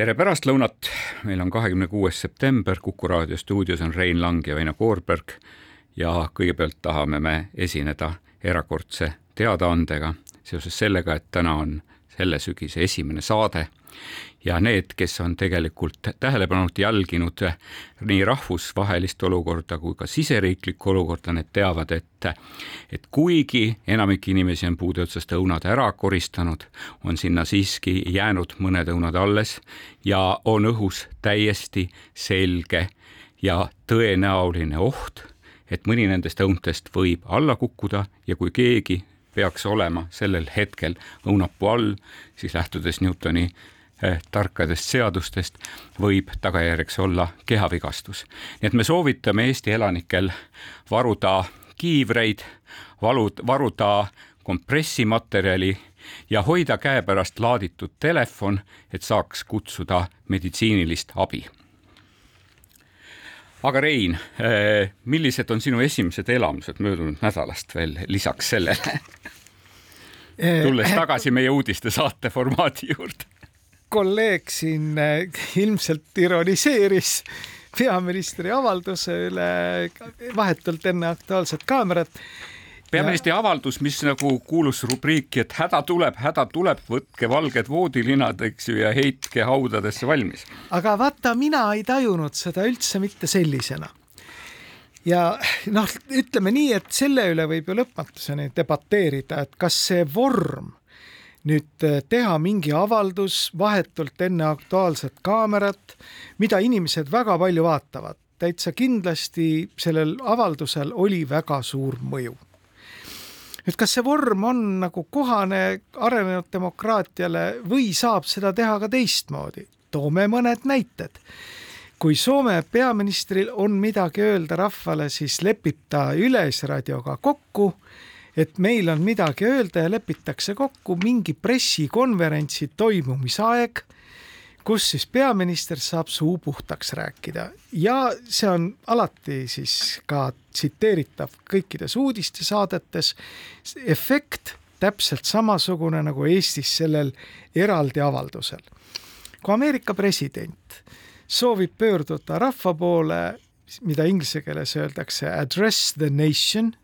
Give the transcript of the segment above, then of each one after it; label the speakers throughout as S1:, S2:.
S1: tere pärastlõunat, meil on kahekümne kuues september, Kuku raadio stuudios on Rein Lang ja Väino Koorberg ja kõigepealt tahame me esineda erakordse teadaandega seoses sellega, et täna on selle sügise esimene saade. Ja need, kes on tegelikult tähelepanelikult jälginud nii rahvusvahelist olukorda kui ka siseriiklikku olukorda, need teavad, et et kuigi enamik inimesi on puude otsast õunad ära koristanud, on sinna siiski jäänud mõned õunad alles ja on õhus täiesti selge ja tõenäoline oht, et mõni nendest õuntest võib alla kukkuda ja kui keegi peaks olema sellel hetkel õunapuu all, siis lähtudes Newtoni Eh, tarkadest seadustest võib tagajärjeks olla kehavigastus. nii et me soovitame Eesti elanikel varuda kiivreid, valud, varuda kompressimaterjali ja hoida käepärast laaditud telefon, et saaks kutsuda meditsiinilist abi. Aga Rein, eh, millised on sinu esimesed elamused möödunud nädalast veel lisaks sellele? tulles tagasi meie uudistesaate formaadi juurde
S2: kolleeg siin eh, ilmselt ironiseeris peaministri avalduse üle vahetult enne Aktuaalset kaamerat
S1: peaministri avaldus, mis nagu kuulus rubriiki, et häda tuleb, häda tuleb, võtke valged voodilinad, eks ju, ja heitke haudadesse valmis.
S2: aga vaata, mina ei tajunud seda üldse mitte sellisena. ja noh, ütleme nii, et selle üle võib ju lõpmatuseni debateerida, et kas see vorm nüüd teha mingi avaldus vahetult enne Aktuaalset kaamerat, mida inimesed väga palju vaatavad, täitsa kindlasti sellel avaldusel oli väga suur mõju. Nüüd, kas see vorm on nagu kohane arenenud demokraatiale või saab seda teha ka teistmoodi? toome mõned näited kui Soome peaministril on midagi öelda rahvale, siis lepib ta Yleisradioga kokku et meil on midagi öelda ja lepitakse kokku mingi pressikonverentsi toimumisaeg, kus siis peaminister saab suu puhtaks rääkida ja see on alati siis ka tsiteeritav kõikides uudistesaadetes. efekt täpselt samasugune nagu Eestis sellel eraldi avaldusel. kui Ameerika president soovib pöörduda rahva poole, mida inglise keeles öeldakse address the nation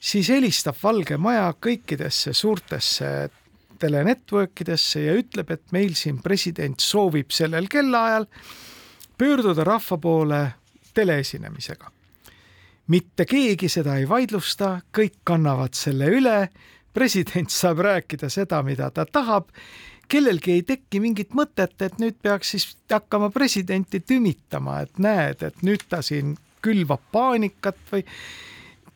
S2: siis helistab Valge Maja kõikidesse suurtesse telenetwork idesse ja ütleb, et meil siin president soovib sellel kellaajal pöörduda rahva poole teleesinemisega. mitte keegi seda ei vaidlusta, kõik kannavad selle üle, president saab rääkida seda, mida ta tahab, kellelgi ei teki mingit mõtet, et nüüd peaks siis hakkama presidenti tümitama, et näed, et nüüd ta siin külvab paanikat või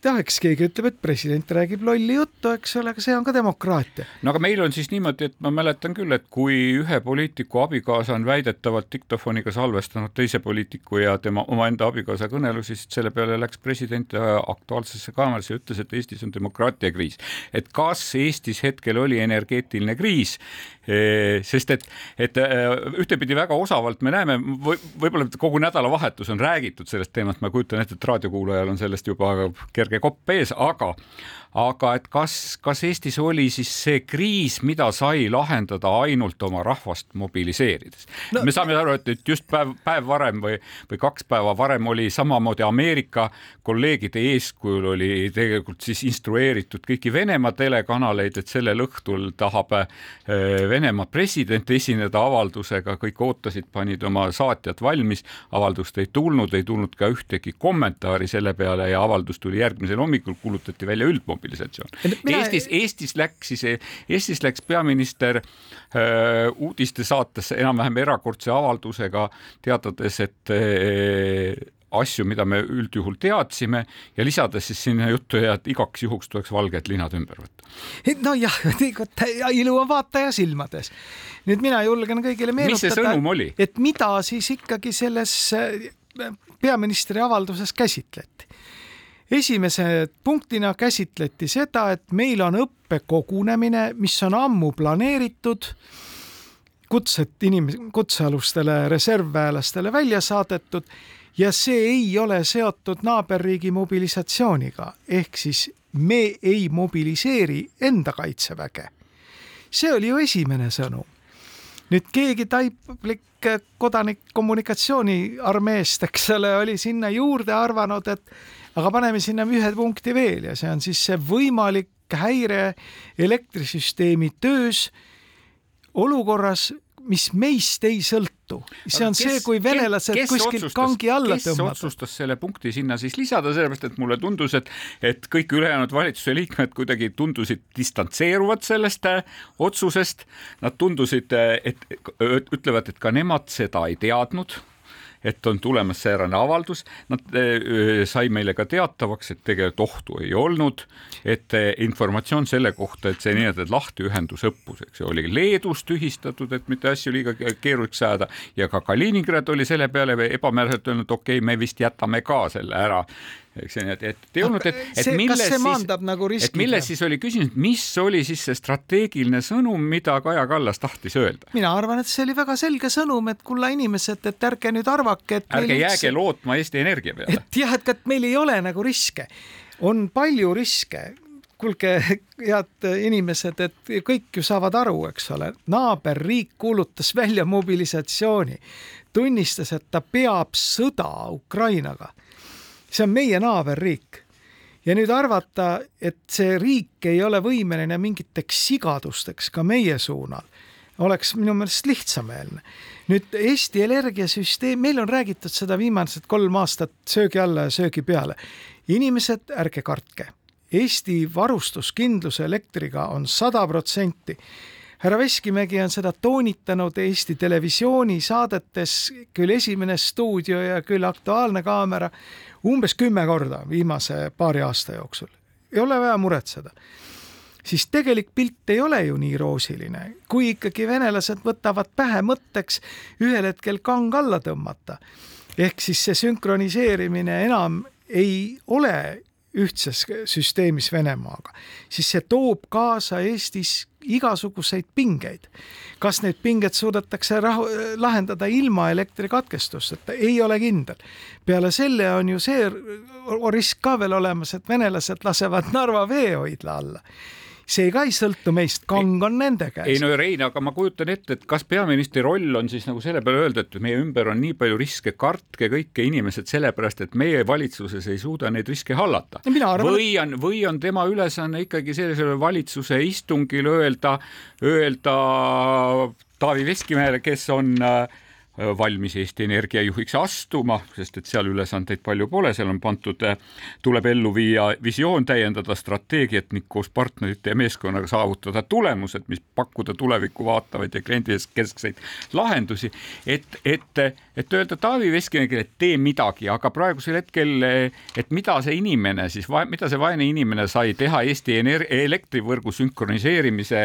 S2: jah, eks keegi ütleb, et president räägib lolli juttu, eks ole, aga see on ka demokraatia.
S1: no aga meil on siis niimoodi, et ma mäletan küll, et kui ühe poliitiku abikaasa on väidetavalt diktofoniga salvestanud teise poliitiku ja tema omaenda abikaasa kõnelusi, siis selle peale läks president Aktuaalsesse kaamerasse ja ütles, et Eestis on demokraatiakriis. et kas Eestis hetkel oli energeetiline kriis, sest et, et ühtepidi väga osavalt me näeme või võib-olla kogu nädalavahetus on räägitud sellest teemast, ma kujutan ette, et raadiokuulajal on sellest juba kerge kopp ees, aga aga et kas, kas Eestis oli siis see kriis, mida sai lahendada ainult oma rahvast mobiliseerides no,? me saame aru, et, et just päev, päev varem või, või kaks päeva varem oli samamoodi Ameerika kolleegide eeskujul oli tegelikult siis instrueeritud kõiki Venemaa telekanaleid, et sellel õhtul tahab äh, Venemaa president esineda avaldusega, kõik ootasid, panid oma saatjad valmis, avaldust ei tulnud, ei tulnud ka ühtegi kommentaari selle peale ja avaldus tuli järgmisel hommikul, kuulutati välja üldmobilisatsioon mobilisatsioon. Eestis, Eestis läks siis, Eestis läks peaminister äh, uudistesaatesse enam-vähem erakordse avaldusega, teatades, et äh, asju, mida me üldjuhul teadsime ja lisades siis sinna juttu ja et igaks juhuks tuleks valged linad ümber võtta.
S2: nojah, ilu on vaataja silmades. nüüd mina julgen kõigile meenutada, et mida siis ikkagi selles äh, peaministri avalduses käsitleti. Esimese punktina käsitleti seda, et meil on õppekogunemine, mis on ammu planeeritud kutset inimes-, kutsealustele reservväelastele välja saadetud ja see ei ole seotud naaberriigi mobilisatsiooniga, ehk siis me ei mobiliseeri enda kaitseväge. see oli ju esimene sõnum. Nüüd keegi taiplik kodanik kommunikatsiooniarmeest, eks ole, oli sinna juurde arvanud, et aga paneme sinna ühe punkti veel ja see on siis see võimalik häire elektrisüsteemi töös olukorras, mis meist ei sõltu. See on kes, see, kui venelased kes, kes kuskilt kangi alla
S1: kes tõmmata. otsustas selle punkti sinna siis lisada, sellepärast et mulle tundus, et, et kõik ülejäänud valitsuse liikmed kuidagi tundusid distantseeruvad sellest äh, otsusest. Nad tundusid, äh, et ütlevad, et ka nemad seda ei teadnud et on tulemas säärane avaldus. Nad äh, sai meile ka teatavaks, et tegelikult ohtu ei olnud, et äh, informatsioon selle kohta, et see nii-öelda lahtiühendus õppus, eks ju, oli Leedus tühistatud, et mitte asju liiga keeruliseks ajada ja ka Kaliningrad oli selle peale ebamääraselt öelnud, okei okay,, me vist jätame ka selle ära eks see, et, et ei olnud, et, et milles siis,
S2: nagu
S1: et milles siis oli küsimus, mis oli siis see strateegiline sõnum, mida Kaja Kallas tahtis öelda?
S2: mina arvan, et see oli väga selge sõnum, et kulla inimesed, et ärge nüüd arvake, et
S1: ärge jääge üldse... lootma Eesti Energia peale.
S2: et jah, et, et meil ei ole nagu riske. on palju riske. kuulge, head inimesed, et kõik ju saavad aru, eks ole, naaberriik kuulutas välja mobilisatsiooni, tunnistas, et ta peab sõda Ukrainaga see on meie naaberriik. ja nüüd arvata, et see riik ei ole võimeline mingiteks sigadusteks ka meie suunal, oleks minu meelest lihtsameelne. nüüd Eesti energiasüsteem, meil on räägitud seda viimased kolm aastat söögi alla ja söögi peale. inimesed, ärge kartke. Eesti varustuskindlus elektriga on sada protsenti härra Veskimägi on seda toonitanud Eesti Televisiooni saadetes, küll Esimene stuudio ja küll Aktuaalne kaamera, umbes kümme korda viimase paari aasta jooksul. ei ole vaja muretseda. siis tegelik pilt ei ole ju nii roosiline, kui ikkagi venelased võtavad pähe mõtteks ühel hetkel kang alla tõmmata. ehk siis see sünkroniseerimine enam ei ole ühtses süsteemis Venemaaga, siis see toob kaasa Eestis igasuguseid pingeid. kas neid pingeid suudetakse rahu, lahendada ilma elektrikatkestusteta, ei ole kindel. peale selle on ju see risk ka veel olemas, et venelased lasevad Narva veehoidla alla see ka ei sõltu meist, kang on nende käes.
S1: ei no Rein, aga ma kujutan ette, et kas peaministri roll on siis nagu selle peale öelda, et meie ümber on nii palju riske, kartke kõike inimesed sellepärast, et meie valitsuses ei suuda neid riske hallata. või on, või on tema ülesanne ikkagi sellisele valitsuse istungil öelda, öelda Taavi Veskimäele, kes on Äh, valmis Eesti Energia juhiks astuma, sest et seal ülesandeid palju pole, seal on pandud, äh, tuleb ellu viia visioon, täiendada strateegiat ning koos partnerite ja meeskonnaga saavutada tulemused, mis pakkuda tulevikku vaatavaid ja kliendikeskseid lahendusi. et, et, et öelda Taavi Veskimägile, et tee midagi, aga praegusel hetkel, et mida see inimene siis, mida see vaene inimene sai teha Eesti elektrivõrgu sünkroniseerimise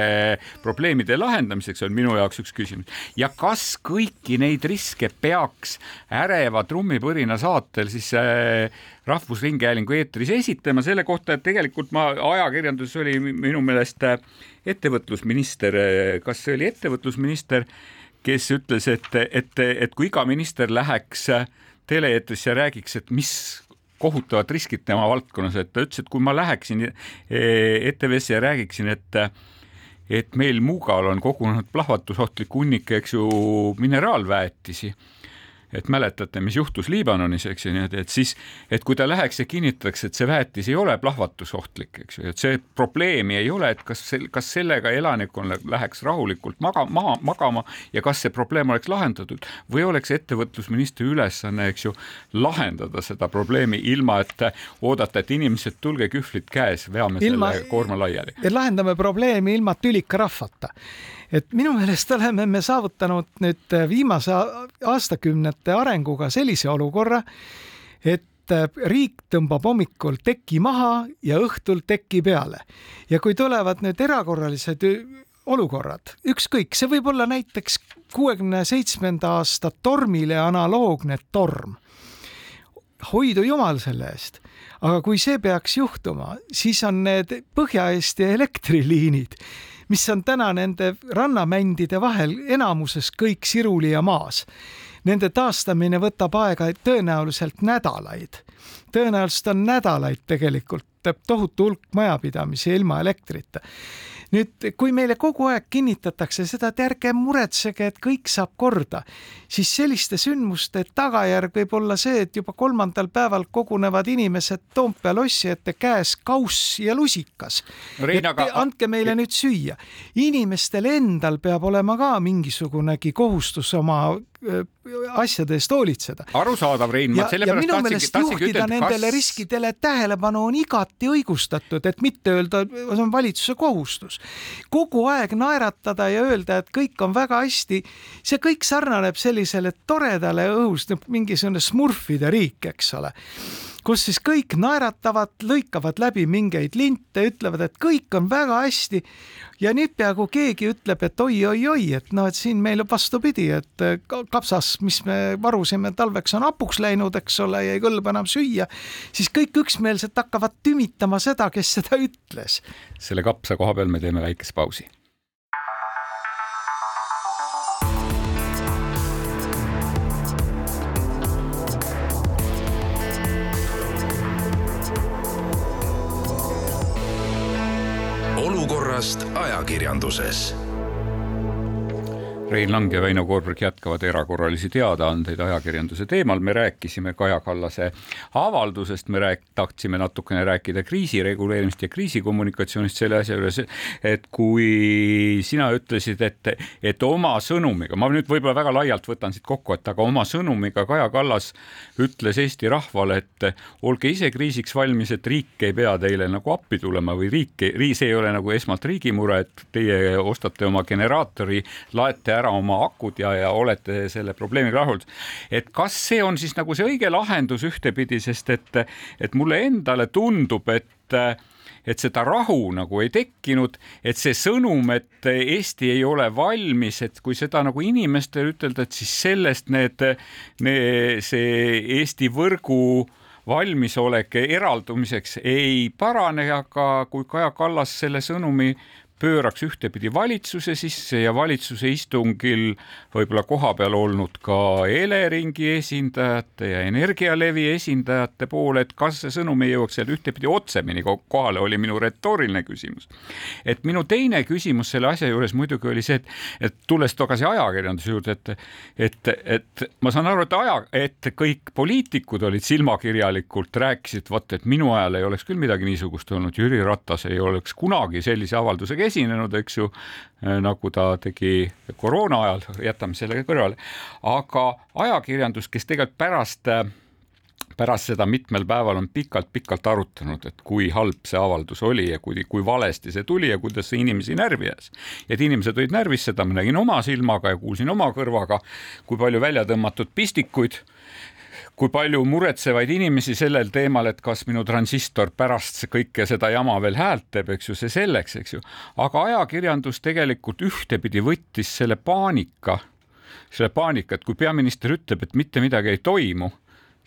S1: probleemide lahendamiseks, on minu jaoks üks küsimus. ja kas kõiki neid neid riske peaks äreva trummipõrina saatel siis äh, Rahvusringhäälingu eetris esitama selle kohta, et tegelikult ma, ajakirjanduses oli minu meelest äh, ettevõtlusminister, äh, kas see oli ettevõtlusminister, kes ütles, et, et, et kui iga minister läheks tele-eetrisse ja räägiks, et mis kohutavad riskid tema valdkonnas, et ta ütles, et kui ma läheksin ETV-sse ja räägiksin, et et meil Muugal on kogunenud plahvatusohtlik hunnik, eks ju, mineraalväetisi et mäletate, mis juhtus Liibanonis, eks ju, nii et, siis, et kui ta läheks ja kinnitaks, et see väetis ei ole plahvatusohtlik, eks ju, et see probleemi ei ole, et kas, kas sellega elanikkonna läheks rahulikult maga, maha magama ja kas see probleem oleks lahendatud või oleks ettevõtlusministri ülesanne, eks ju, lahendada seda probleemi ilma, et oodata, et inimesed, tulge kühvlid käes, veame ilma, selle koorma laiali.
S2: lahendame probleemi ilma tülika rahvata et minu meelest oleme me saavutanud nüüd viimase aastakümnete arenguga sellise olukorra, et riik tõmbab hommikul teki maha ja õhtul teki peale. ja kui tulevad need erakorralised olukorrad, ükskõik, see võib olla näiteks kuuekümne seitsmenda aasta tormile analoogne torm. hoidu jumal selle eest, aga kui see peaks juhtuma, siis on need Põhja-Eesti elektriliinid, mis on täna nende rannamändide vahel enamuses kõik siruli ja maas nende taastamine võtab aega tõenäoliselt nädalaid. Tõenäoliselt on nädalaid tegelikult tohutu hulk majapidamisi ilma elektrita nüüd, kui meile kogu aeg kinnitatakse seda, et ärge muretsege, et kõik saab korda, siis selliste sündmuste tagajärg võib olla see, et juba kolmandal päeval kogunevad inimesed Toompea lossi ette käes kauss ja lusikas no,. aga... andke meile nüüd süüa. inimestel endal peab olema ka mingisugunegi kohustus oma asjade eest hoolitseda.
S1: arusaadav, Rein, ma sellepärast
S2: meelest juhtida ütelda, nendele kas... riskidele tähelepanu on igati õigustatud, et mitte öelda, see on valitsuse kohustus. kogu aeg naeratada ja öelda, et kõik on väga hästi, see kõik sarnaneb sellisele toredale õhust, mingisugune smurfide riik, eks ole kus siis kõik naeratavad, lõikavad läbi mingeid linte, ütlevad, et kõik on väga hästi ja nüüd peaaegu keegi ütleb, et oi-oi-oi, et noh, et siin meil vastupidi, et kapsas, mis me varusime talveks, on hapuks läinud, eks ole, ja ei kõlba enam süüa, siis kõik üksmeelselt hakkavad tümitama seda, kes seda ütles.
S1: selle kapsa koha peal me teeme väikese pausi
S3: ajakirjanduses
S1: Rein Lang ja Väino Koorberg jätkavad erakorralisi teadaandeid ajakirjanduse teemal. me rääkisime Kaja Kallase avaldusest, me rääk-, tahtsime natukene rääkida kriisireguleerimist ja kriisikommunikatsioonist selle asja juures, et kui sina ütlesid, et, et oma sõnumiga, ma nüüd võib-olla väga laialt võtan siit kokku, et aga oma sõnumiga Kaja Kallas ütles Eesti rahvale, et olge ise kriisiks valmis, et riik ei pea teile nagu appi tulema või riik, see ei ole nagu esmalt riigi mure, et teie ostate oma generaatori, laete ära oma akud ja, ja olete selle probleemiga rahul. et kas see on siis nagu see õige lahendus ühtepidi, sest et, et mulle endale tundub, et et seda rahu nagu ei tekkinud, et see sõnum, et Eesti ei ole valmis, et kui seda nagu inimestele ütelda, et siis sellest need, need, see Eesti võrgu valmisolek eraldumiseks ei parane, aga kui Kaja Kallas selle sõnumi pööraks ühtepidi valitsuse sisse ja valitsuse istungil võib-olla kohapeal olnud ka Eleringi esindajate ja Energialevi esindajate poole, et kas see sõnum ei jõuaks seal ühtepidi otsemini kohale, oli minu retooriline küsimus. et minu teine küsimus selle asja juures muidugi oli see, et, et tulles tagasi ajakirjanduse juurde, et, et, et ma saan aru, et aja, et kõik poliitikud olid silmakirjalikult, rääkisid, vot, et minu ajal ei oleks küll midagi niisugust olnud, Jüri Ratas ei oleks kunagi sellise avaldusega esinenud, eks ju, äh, nagu ta tegi koroona ajal, jätame selle kõrvale, aga ajakirjandus, kes tegelikult pärast äh, pärast seda mitmel päeval on pikalt-pikalt arutanud, et kui halb see avaldus oli ja kui, kui valesti see tuli ja kuidas see inimesi närvi ajas. et inimesed olid närvis, seda ma nägin oma silmaga ja kuulsin oma kõrvaga, kui palju välja tõmmatud pistikuid kui palju muretsevaid inimesi sellel teemal, et kas minu transistor pärast kõike seda jama veel häält teeb, eks ju, see selleks, eks ju. aga ajakirjandus tegelikult ühtepidi võttis selle paanika, selle paanika, et kui peaminister ütleb, et mitte midagi ei toimu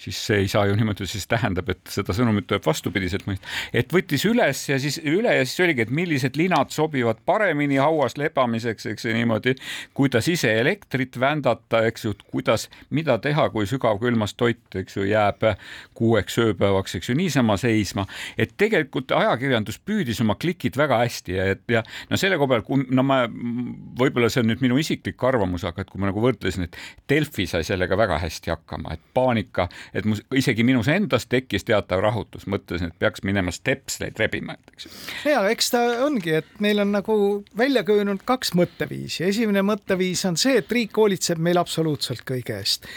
S1: siis see ei saa ju niimoodi, siis tähendab, et seda sõnumit tuleb vastupidiselt mõista. et võttis üles ja siis üle ja siis oligi, et millised linad sobivad paremini hauas lebamiseks, eks ju niimoodi, kuidas ise elektrit vändata, eks ju, kuidas, mida teha, kui sügavkülmas toit, eks ju, jääb kuueks ööpäevaks, eks ju, niisama seisma. et tegelikult ajakirjandus püüdis oma klikid väga hästi ja, ja no selle koha peal, no ma, võib-olla see on nüüd minu isiklik arvamus, aga et kui ma nagu võrdlesin, et Delfi sai sellega väga hästi hakkama, et paanika et mu, isegi minus endas tekkis teatav rahutus, mõtlesin, et peaks minema stepsleid rebima, et eks
S2: ja eks ta ongi, et meil on nagu välja kujunenud kaks mõtteviisi, esimene mõtteviis on see, et riik hoolitseb meil absoluutselt kõige eest.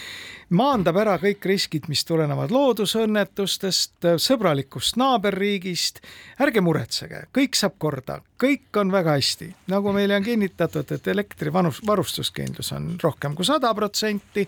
S2: Maandab ära kõik riskid, mis tulenevad loodusõnnetustest, sõbralikust naaberriigist. ärge muretsege, kõik saab korda, kõik on väga hästi, nagu meile on kinnitatud, et elektrivarustuskindlus on rohkem kui sada protsenti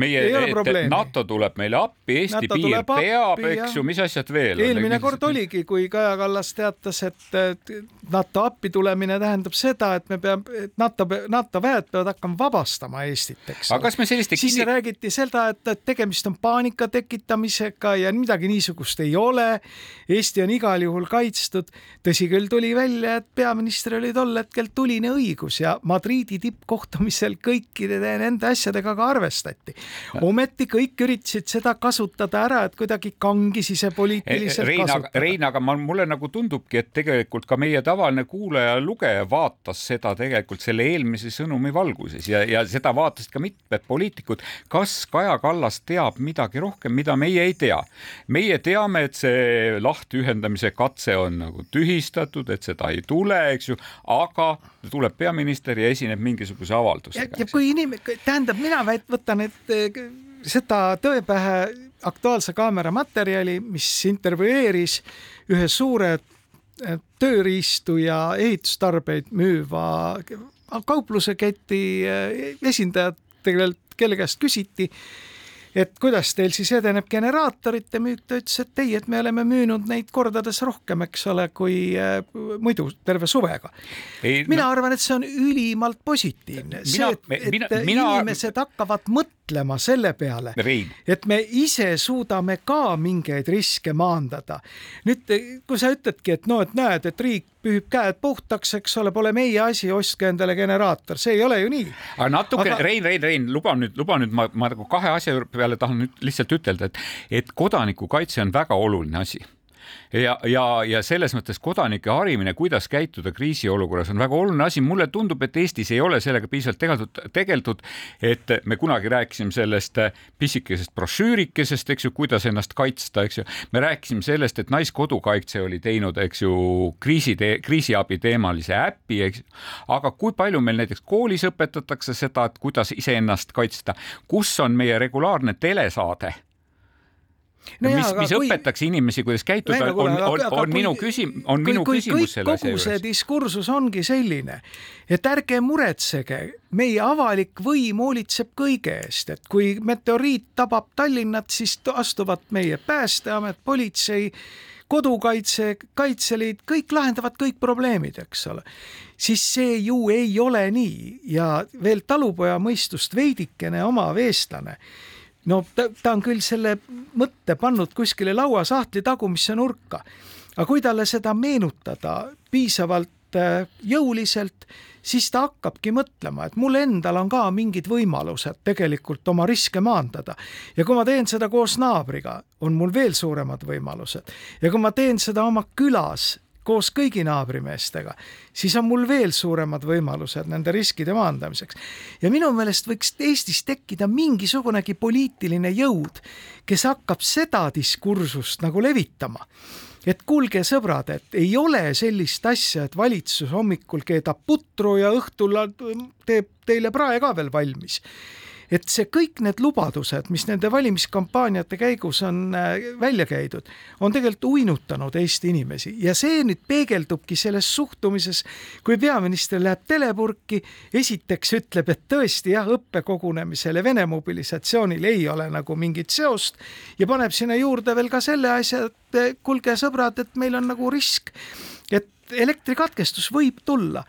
S1: meie, NATO tuleb meile appi, Eesti NATO piir peab, eks ju, mis asjad veel?
S2: eelmine kord oligi, kui Kaja Kallas teatas, et NATO appi tulemine tähendab seda, et me peame, NATO, NATO väed peavad hakkama vabastama Eestit, eks.
S1: aga kas me selliste
S2: siis kinni... räägiti seda, et, tegemist on paanika tekitamisega ja midagi niisugust ei ole. Eesti on igal juhul kaitstud. tõsi küll, tuli välja, et peaministril oli tol hetkel tuline õigus ja Madriidi tippkohtumisel kõikide nende asjadega ka arvestati. Ometi kõik üritasid seda kasutada ära, et kuidagi kangi sisepoliitiliselt
S1: Rein, kasutada. Rein, aga ma, mulle nagu tundubki, et tegelikult ka meie tavaline kuulaja, lugeja vaatas seda tegelikult selle eelmise sõnumi valguses ja, ja seda vaatasid ka mitmed poliitikud. kas Kaja Kallas teab midagi rohkem, mida meie ei tea? meie teame, et see lahtiühendamise katse on nagu tühistatud, et seda ei tule, eks ju, aga tuleb peaminister ja esineb mingisuguse avaldusega.
S2: ja kui inimene, tähendab, mina võtan, et seda Tõepähe Aktuaalse Kaamera materjali, mis intervjueeris ühe suure eh, tööriistu ja ehitustarbeid müüva kaupluse keti eh, esindajat, kelle käest küsiti et kuidas teil siis edeneb generaatorite müük, ta ütles, et ei, et me oleme müünud neid kordades rohkem, eks ole, kui äh, muidu terve suvega. mina no, arvan, et see on ülimalt positiivne, see, et, et mina, mina, inimesed hakkavad mõtlema selle peale, et me ise suudame ka mingeid riske maandada. nüüd, kui sa ütledki, et no, et näed, et riik pühib käed puhtaks, eks ole, pole meie asi, ostke endale generaator, see ei ole ju nii.
S1: aga natuke aga..., Rein, Rein, Rein, luba nüüd, luba nüüd, ma, ma nagu kahe asja peale tahan nüüd lihtsalt ütelda, et, et kodanikukaitse on väga oluline asi ja, ja, ja selles mõttes kodanike harimine, kuidas käituda kriisiolukorras on väga oluline asi. mulle tundub, et Eestis ei ole sellega piisavalt tegeldud, tegeldud, et me kunagi rääkisime sellest pisikesest brošüürikesest, eks ju, kuidas ennast kaitsta, eks ju. me rääkisime sellest, et Naiskodukaitse oli teinud, eks ju, kriisi, kriisiabi teemalise äpi, eks. aga kui palju meil näiteks koolis õpetatakse seda, et kuidas iseennast kaitsta, kus on meie regulaarne telesaade no mis, mis kui... õpetaks inimesi, kuidas käituda, on, on, on, minu küsim-, on kui, minu kui, küsimus selle
S2: asja juures. kogu see diskursus ongi selline, et ärge muretsege, meie avalik võim hoolitseb kõige eest, et kui meteoriit tabab Tallinnat, siis astuvad meie Päästeamet, politsei, kodukaitse, Kaitseliit, kõik lahendavad kõik probleemid, eks ole. siis see ju ei ole nii ja veel talupoja mõistust veidikene omav eestlane no ta, ta on küll selle mõtte pannud kuskile lauasahtli tagumisse nurka, aga kui talle seda meenutada piisavalt äh, jõuliselt, siis ta hakkabki mõtlema, et mul endal on ka mingid võimalused tegelikult oma riske maandada. ja kui ma teen seda koos naabriga, on mul veel suuremad võimalused. ja kui ma teen seda oma külas koos kõigi naabrimeestega, siis on mul veel suuremad võimalused nende riskide maandamiseks. ja minu meelest võiks Eestis tekkida mingisugunegi poliitiline jõud, kes hakkab seda diskursust nagu levitama et kuulge, sõbrad, et ei ole sellist asja, et valitsus hommikul keedab putru ja õhtul teeb teile prae ka veel valmis et see kõik need lubadused, mis nende valimiskampaaniate käigus on äh, välja käidud, on tegelikult uinutanud Eesti inimesi. Ja see nüüd peegeldubki selles suhtumises, kui peaminister läheb telepurki, esiteks ütleb, et tõesti jah, õppekogunemisel ja Vene mobilisatsioonil ei ole nagu mingit seost ja paneb sinna juurde veel ka selle asja, et kuulge, sõbrad, et meil on nagu risk, et elektrikatkestus võib tulla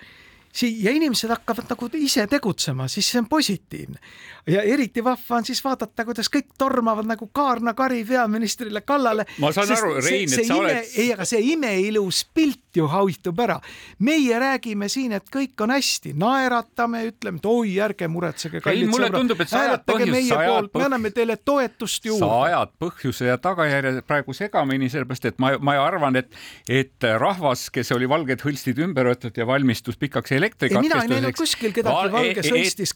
S2: ja inimesed hakkavad nagu ise tegutsema, siis see on positiivne. ja eriti vahva on siis vaadata, kuidas kõik tormavad nagu kaarnakari peaministrile kallale.
S1: ma saan aru, Rein, et sa ime, oled.
S2: ei, aga see imeilus pilt ju hauitub ära. meie räägime siin, et kõik on hästi, naeratame, ütleme, et oi, ärge muretsege,
S1: kallid sõbrad. hääletage meie poolt,
S2: me anname teile toetust juurde.
S1: sa ajad põhjuse ja tagajärje praegu segamini, sellepärast et ma, ma arvan, et, et rahvas, kes oli valged hõlstid ümber võetud ja valmistus pikaks elektriks.
S2: Mina ei näinud kuskil kedagi valges õstis.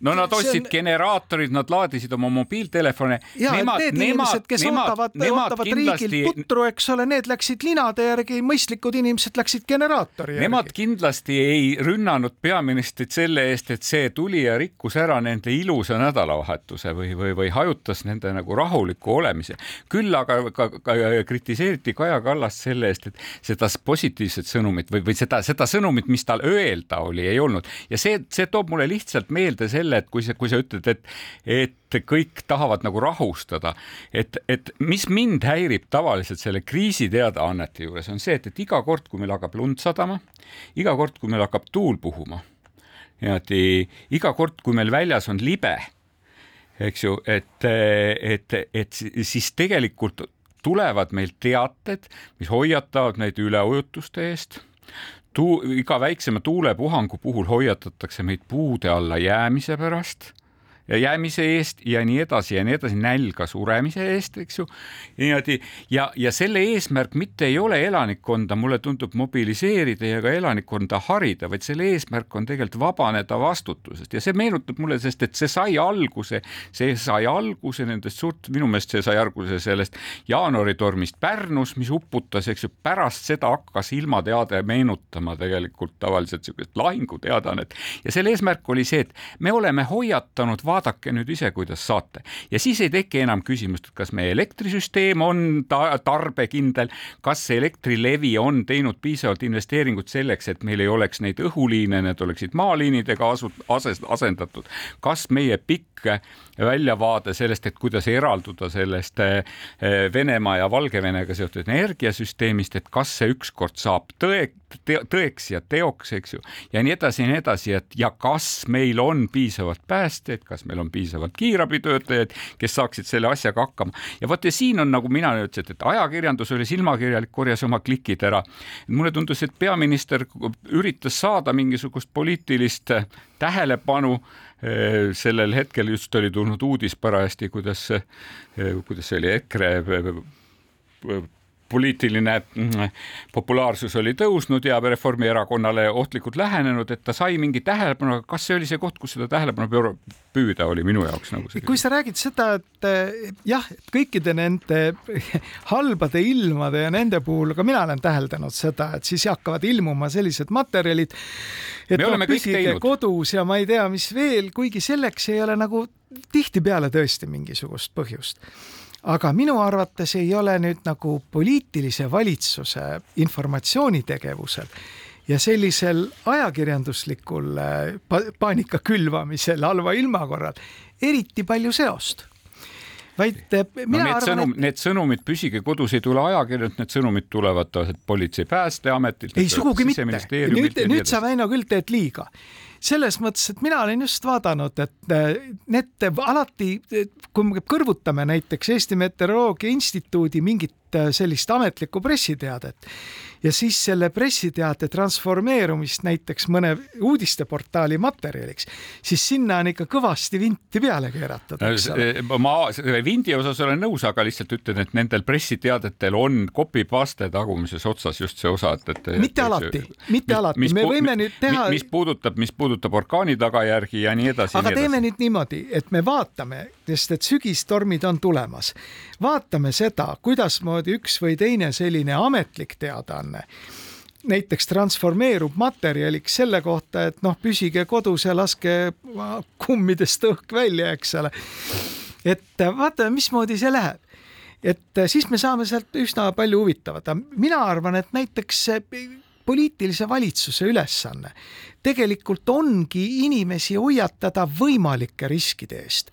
S1: no nad ostsid on... generaatorid, nad laadisid oma mobiiltelefone.
S2: ja, et need inimesed, kes nemad, ootavad, ootavad kindlasti... riigilt putru, eks ole, need läksid linade järgi, mõistlikud inimesed läksid generaatori
S1: järgi. Nemad kindlasti ei rünnanud peaministrit selle eest, et see tuli ja rikkus ära nende ilusa nädalavahetuse või, või, või hajutas nende nagu rahuliku olemise. küll aga ka, ka, ka kritiseeriti Kaja Kallast selle eest, et seda positiivset sõnumit või, või seda, seda sõnumit, mis tal öelda oli, ei olnud ja see, see toob mulle lihtsalt meelde selle, et kui sa, kui sa ütled, et, et kõik tahavad nagu rahustada, et, et mis mind häirib tavaliselt selle kriisiteadaannete juures on see, et, et iga kord, kui meil hakkab lund sadama, iga kord, kui meil hakkab tuul puhuma, niimoodi iga kord, kui meil väljas on libe eks ju, et, et, et siis tegelikult tulevad meil teated, mis hoiatavad meid üleujutuste eest. Tuu-, iga väiksema tuulepuhangu puhul hoiatatakse meid puude alla jäämise pärast jäämise eest ja nii edasi ja nii edasi, nälga suremise eest, eks ju. niimoodi. Ja, ja selle eesmärk mitte ei ole elanikkonda, mulle tundub, mobiliseerida ja ka elanikkonda harida, vaid selle eesmärk on tegelikult vabaneda vastutusest. Ja see meenutab mulle, sest et see sai alguse, see sai alguse nendest suurt, minu meelest see sai alguse sellest jaanuaritormist Pärnus, mis uputas, eks ju, pärast seda hakkas ilmateade meenutama tegelikult tavaliselt niisugust lahinguteadaannet. Ja selle eesmärk oli see, et me oleme hoiatanud vaadake nüüd ise, kuidas saate. ja siis ei teki enam küsimust, et kas meie elektrisüsteem on ta tarbekindel, kas Elektrilevi on teinud piisavalt investeeringut selleks, et meil ei oleks neid õhuliine, need oleksid maaliinidega asu-, asendatud, kas meie pikk väljavaade sellest, et kuidas eralduda sellest eh, Venemaa ja Valgevenega seotud energiasüsteemist, et kas see ükskord saab tõe, tõeks ja teoks, eks ju, ja nii edasi ja nii edasi, et ja kas meil on piisavalt päästjaid, kas meil on piisavalt kiirabitöötajaid, kes saaksid selle asjaga hakkama. ja vot ja siin on, nagu mina ütlesin, et ajakirjandus oli silmakirjalik, korjas oma klikid ära. mulle tundus, et peaminister üritas saada mingisugust poliitilist tähelepanu eh, sellel hetkel just oli tulnud uudis parajasti, kuidas, eh, kuidas see oli, EKRE eh, poliitiline mm, populaarsus oli tõusnud ja Reformierakonnale ohtlikult lähenenud, et ta sai mingi tähelepanu, aga kas see oli see koht, kus seda tähelepanu püüda oli minu jaoks nagu see.
S2: kui sa räägid seda, et eh, jah, kõikide nende halbade ilmade ja nende puhul ka mina olen täheldanud seda, et siis hakkavad ilmuma sellised materjalid, et noh, püsige kodus ja ma ei tea, mis veel, kuigi selleks ei ole nagu tihtipeale tõesti mingisugust põhjust aga minu arvates ei ole nüüd nagu poliitilise valitsuse informatsioonitegevusel ja sellisel ajakirjanduslikul äh, paanika külvamisel halva ilma korral eriti palju seost vaid äh, mina no
S1: need arvan, sõnum et..., need sõnumid Püsige kodus ei tule ajakirjandust, need sõnumid tulevad Politsei- Päästeametilt.
S2: ei, sugugi mitte. nüüd, nüüd sa, Väino, küll teed liiga selles mõttes, et mina olen just vaadanud, et need alati, kui me kõrvutame näiteks Eesti Meteoroloogia Instituudi mingit sellist ametlikku pressiteadet ja siis selle pressiteate transformeerumist näiteks mõne uudisteportaali materjaliks, siis sinna on ikka kõvasti vinti peale keeratud, ole.
S1: ma selle vindi osas olen nõus, aga lihtsalt ütlen, et nendel pressiteadetel on copy-paste tagumises otsas just see osa, et, et
S2: mitte alati, mitte alati, me võime nüüd teha
S1: mis puudutab, mis puudutab orkaani tagajärgi ja nii edasi.
S2: aga teeme nüüd niimoodi, et me vaatame, sest et sügistormid on tulemas, vaatame seda, kuidasmoodi üks või teine selline ametlik teadaanne näiteks transformeerub materjaliks selle kohta, et noh, püsige kodus ja laske kummidest õhk välja, eks ole. et vaatame, mismoodi see läheb. et siis me saame sealt üsna palju huvitavat, mina arvan, et näiteks poliitilise valitsuse ülesanne tegelikult ongi inimesi hoiatada võimalike riskide eest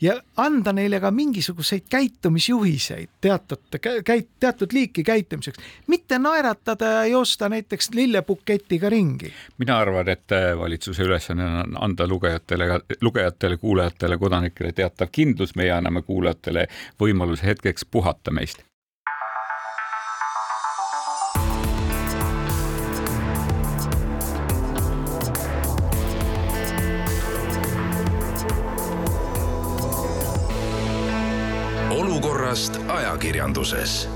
S2: ja anda neile ka mingisuguseid käitumisjuhiseid teatud käit-, teatud liiki käitumiseks, mitte naeratada ja joosta näiteks lillepuketiga ringi.
S1: mina arvan, et äh, valitsuse ülesanne on anda lugejatele, lugejatele, kuulajatele, kodanikele teatav kindlus, meie anname kuulajatele võimaluse hetkeks puhata meist
S3: ajakirjanduses.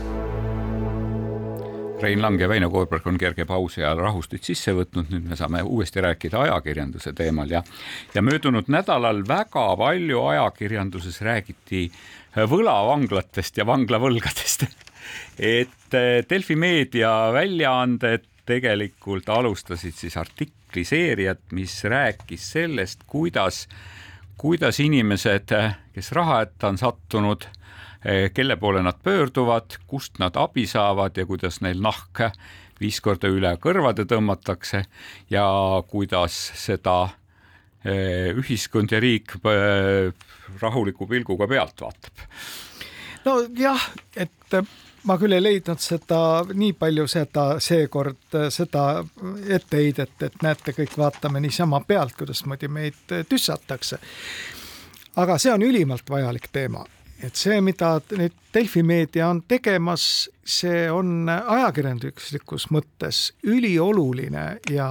S1: Rein Lang ja Väino Koorberg on kerge pausi ajal rahustit sisse võtnud, nüüd me saame uuesti rääkida ajakirjanduse teemal ja ja möödunud nädalal väga palju ajakirjanduses räägiti võlavanglatest ja vanglavõlgadest et eh, Delfi meedia väljaanded tegelikult alustasid siis artikliseeriat, mis rääkis sellest, kuidas kuidas inimesed, kes raha hätta on sattunud, kelle poole nad pöörduvad, kust nad abi saavad ja kuidas neil nahk viis korda üle kõrvade tõmmatakse ja kuidas seda eh, ühiskond ja riik eh, rahuliku pilguga pealt vaatab.
S2: nojah, et ma küll ei leidnud seda nii palju seda seekord seda etteheidet, et näete, kõik vaatame niisama pealt, kuidasmoodi meid tüssatakse. aga see on ülimalt vajalik teema, et see, mida nüüd Delfi meedia on tegemas, see on ajakirjanduslikus mõttes ülioluline ja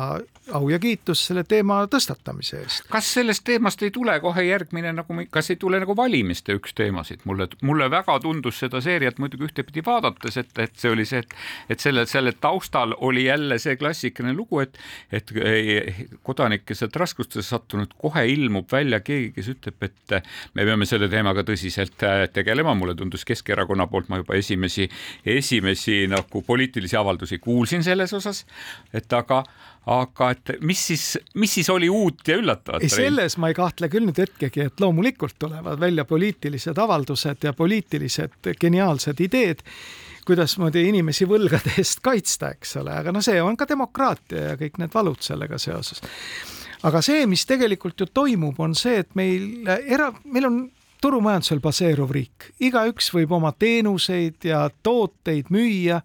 S2: au ja kiitus selle teema tõstatamise eest.
S1: kas sellest teemast ei tule kohe järgmine nagu, kas ei tule nagu valimiste üks teemasid, mulle, mulle väga tundus seda seeriat muidugi ühtepidi vaadates, et, et see oli see, et, et selle, selle taustal oli jälle see klassikaline lugu, et, et kodanik, kes sealt raskustesse sattunud, kohe ilmub välja keegi, kes ütleb, et me peame selle teemaga tõsiselt äh, tegelema, mulle tundus Keskerakonna poolt ma juba esimesi, esimesi nagu poliitilisi avaldusi kuulsin selles osas, et aga aga et mis siis, mis siis oli uut ja üllatavat?
S2: ei, selles ma ei kahtle küll nüüd hetkegi, et loomulikult tulevad välja poliitilised avaldused ja poliitilised geniaalsed ideed, kuidasmoodi inimesi võlgade eest kaitsta, eks ole, aga no see on ka demokraatia ja kõik need valud sellega seoses. aga see, mis tegelikult ju toimub, on see, et meil era, meil on turumajandusel baseeruv riik, igaüks võib oma teenuseid ja tooteid müüa.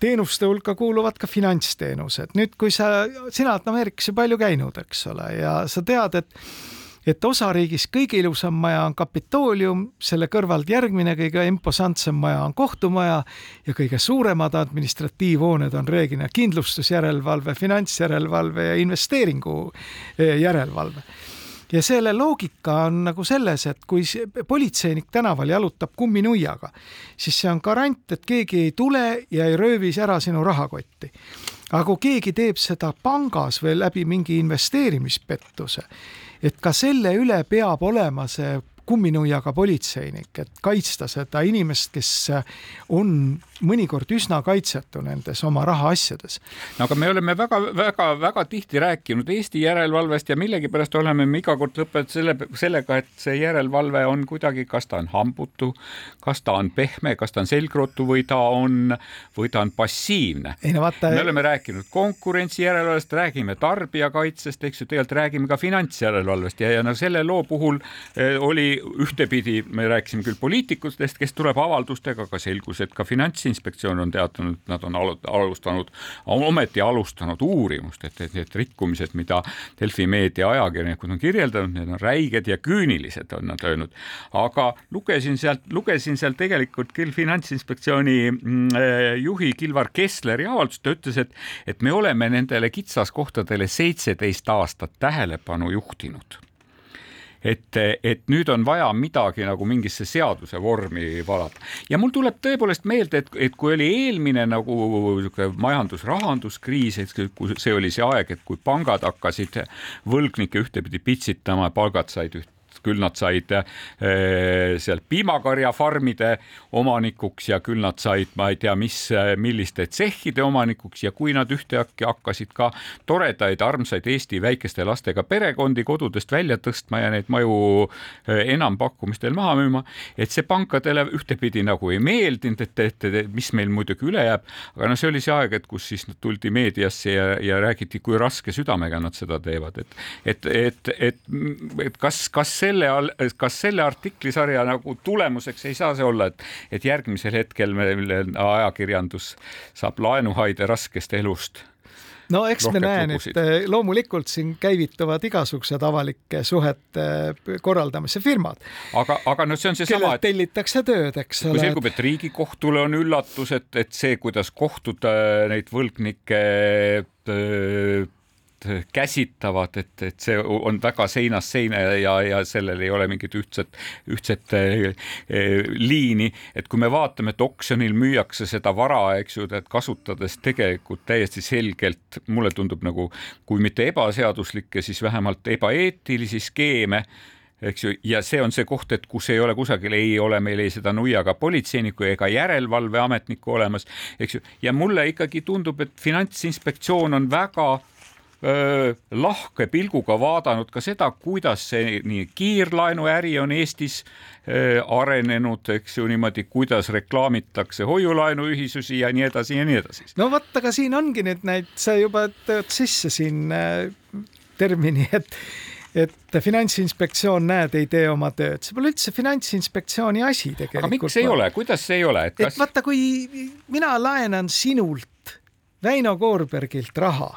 S2: Teenuste hulka kuuluvad ka finantsteenused. nüüd, kui sa, sina oled Ameerikas ju palju käinud, eks ole, ja sa tead, et et osariigis kõige ilusam maja on Kapitoolium, selle kõrvalt järgmine kõige imposantsem maja on kohtumaja ja kõige suuremad administratiivhooned on reeglina kindlustusjärelevalve, finantsjärelevalve ja investeeringu eh, järelevalve ja selle loogika on nagu selles, et kui politseinik tänaval jalutab kumminuiaga, siis see on garant, et keegi ei tule ja ei röövi ära sinu rahakotti. aga kui keegi teeb seda pangas või läbi mingi investeerimispettuse, et ka selle üle peab olema see kumminuiaga politseinik, et kaitsta seda inimest, kes on mõnikord üsna kaitsetu nendes oma rahaasjades.
S1: no aga me oleme väga-väga-väga tihti rääkinud Eesti järelevalvest ja millegipärast oleme me iga kord lõpetanud selle, sellega, et see järelevalve on kuidagi, kas ta on hambutu, kas ta on pehme, kas ta on selgrotu või ta on, või ta on passiivne.
S2: No, vaata...
S1: me oleme rääkinud konkurentsijärelevalvest, räägime tarbijakaitsest, eks ju, tegelikult räägime ka finantsjärelevalvest ja, ja no selle loo puhul eh, oli ühtepidi, me rääkisime küll poliitikutest, kes tuleb avaldustega, aga selgus, et ka Finantsinspektsioon on teatanud, nad on alustanud, ometi alustanud uurimust, et, et need rikkumised, mida Delfi meedia ajakirjanikud on kirjeldanud, need on räiged ja küünilised, on nad öelnud. aga lugesin sealt, lugesin sealt tegelikult küll Finantsinspektsiooni mm, eh, juhi Kilvar Kessleri avaldust, ta ütles, et, et me oleme nendele kitsaskohtadele seitseteist aastat tähelepanu juhtinud et, et nüüd on vaja midagi nagu mingisse seaduse vormi valada. ja mul tuleb tõepoolest meelde, et, et kui oli eelmine nagu majandus-rahanduskriis, et kui see oli see aeg, et kui pangad hakkasid võlgnikke ühtepidi pitsitama, palgad said üht küll nad said eh, seal piimakarjafarmide omanikuks ja küll nad said, ma ei tea, mis, milliste tsehhide omanikuks ja kui nad ühtäkki hakkasid ka toredaid, armsaid Eesti väikeste lastega perekondi kodudest välja tõstma ja neid maju eh, enampakkumistel maha müüma, et see pankadele ühtepidi nagu ei meeldinud, et, et, et mis meil muidugi üle jääb, aga noh, see oli see aeg, et kus siis tuldi meediasse ja, ja räägiti, kui raske südamega nad seda teevad, et, et, et, et, et kas, kas see selle, kas selle artiklisarja nagu tulemuseks ei saa see olla, et, et järgmisel hetkel meil ajakirjandus saab laenuhaide raskest elust
S2: no eks me näen, et eh, loomulikult siin käivituvad igasugused avalike suhete eh, korraldamise firmad.
S1: aga, aga noh, see on seesama,
S2: et tellitakse tööd, eks
S1: ole. kui selgub, et Riigikohtule on üllatus, et, et see, kuidas kohtud äh, neid võlgnikke käsitavad, et, et see on väga seinast seina ja, ja sellel ei ole mingit ühtset, ühtset eh, liini, et kui me vaatame, et oksjonil müüakse seda vara, eks ju, et kasutades tegelikult täiesti selgelt, mulle tundub nagu kui mitte ebaseaduslikke, siis vähemalt ebaeetilisi skeeme eks ju, ja see on see koht, et kus ei ole kusagil, ei ole meil ei seda nuiaga politseinikku ega järelevalveametnikku olemas, eks ju, ja mulle ikkagi tundub, et Finantsinspektsioon on väga lahke pilguga vaadanud ka seda, kuidas see nii kiirlaenuäri on Eestis arenenud, eks ju niimoodi, kuidas reklaamitakse hoiulaenuühisusi ja nii edasi ja nii edasi.
S2: no vot, aga siin ongi nüüd neid, sa juba tõid sisse siin äh, termini, et et Finantsinspektsioon, näed, ei tee oma tööd, see pole üldse Finantsinspektsiooni asi tegelikult.
S1: aga miks ei ole, kuidas see ei ole,
S2: et kas? et vaata, kui mina laenan sinult, Väino Koorbergilt raha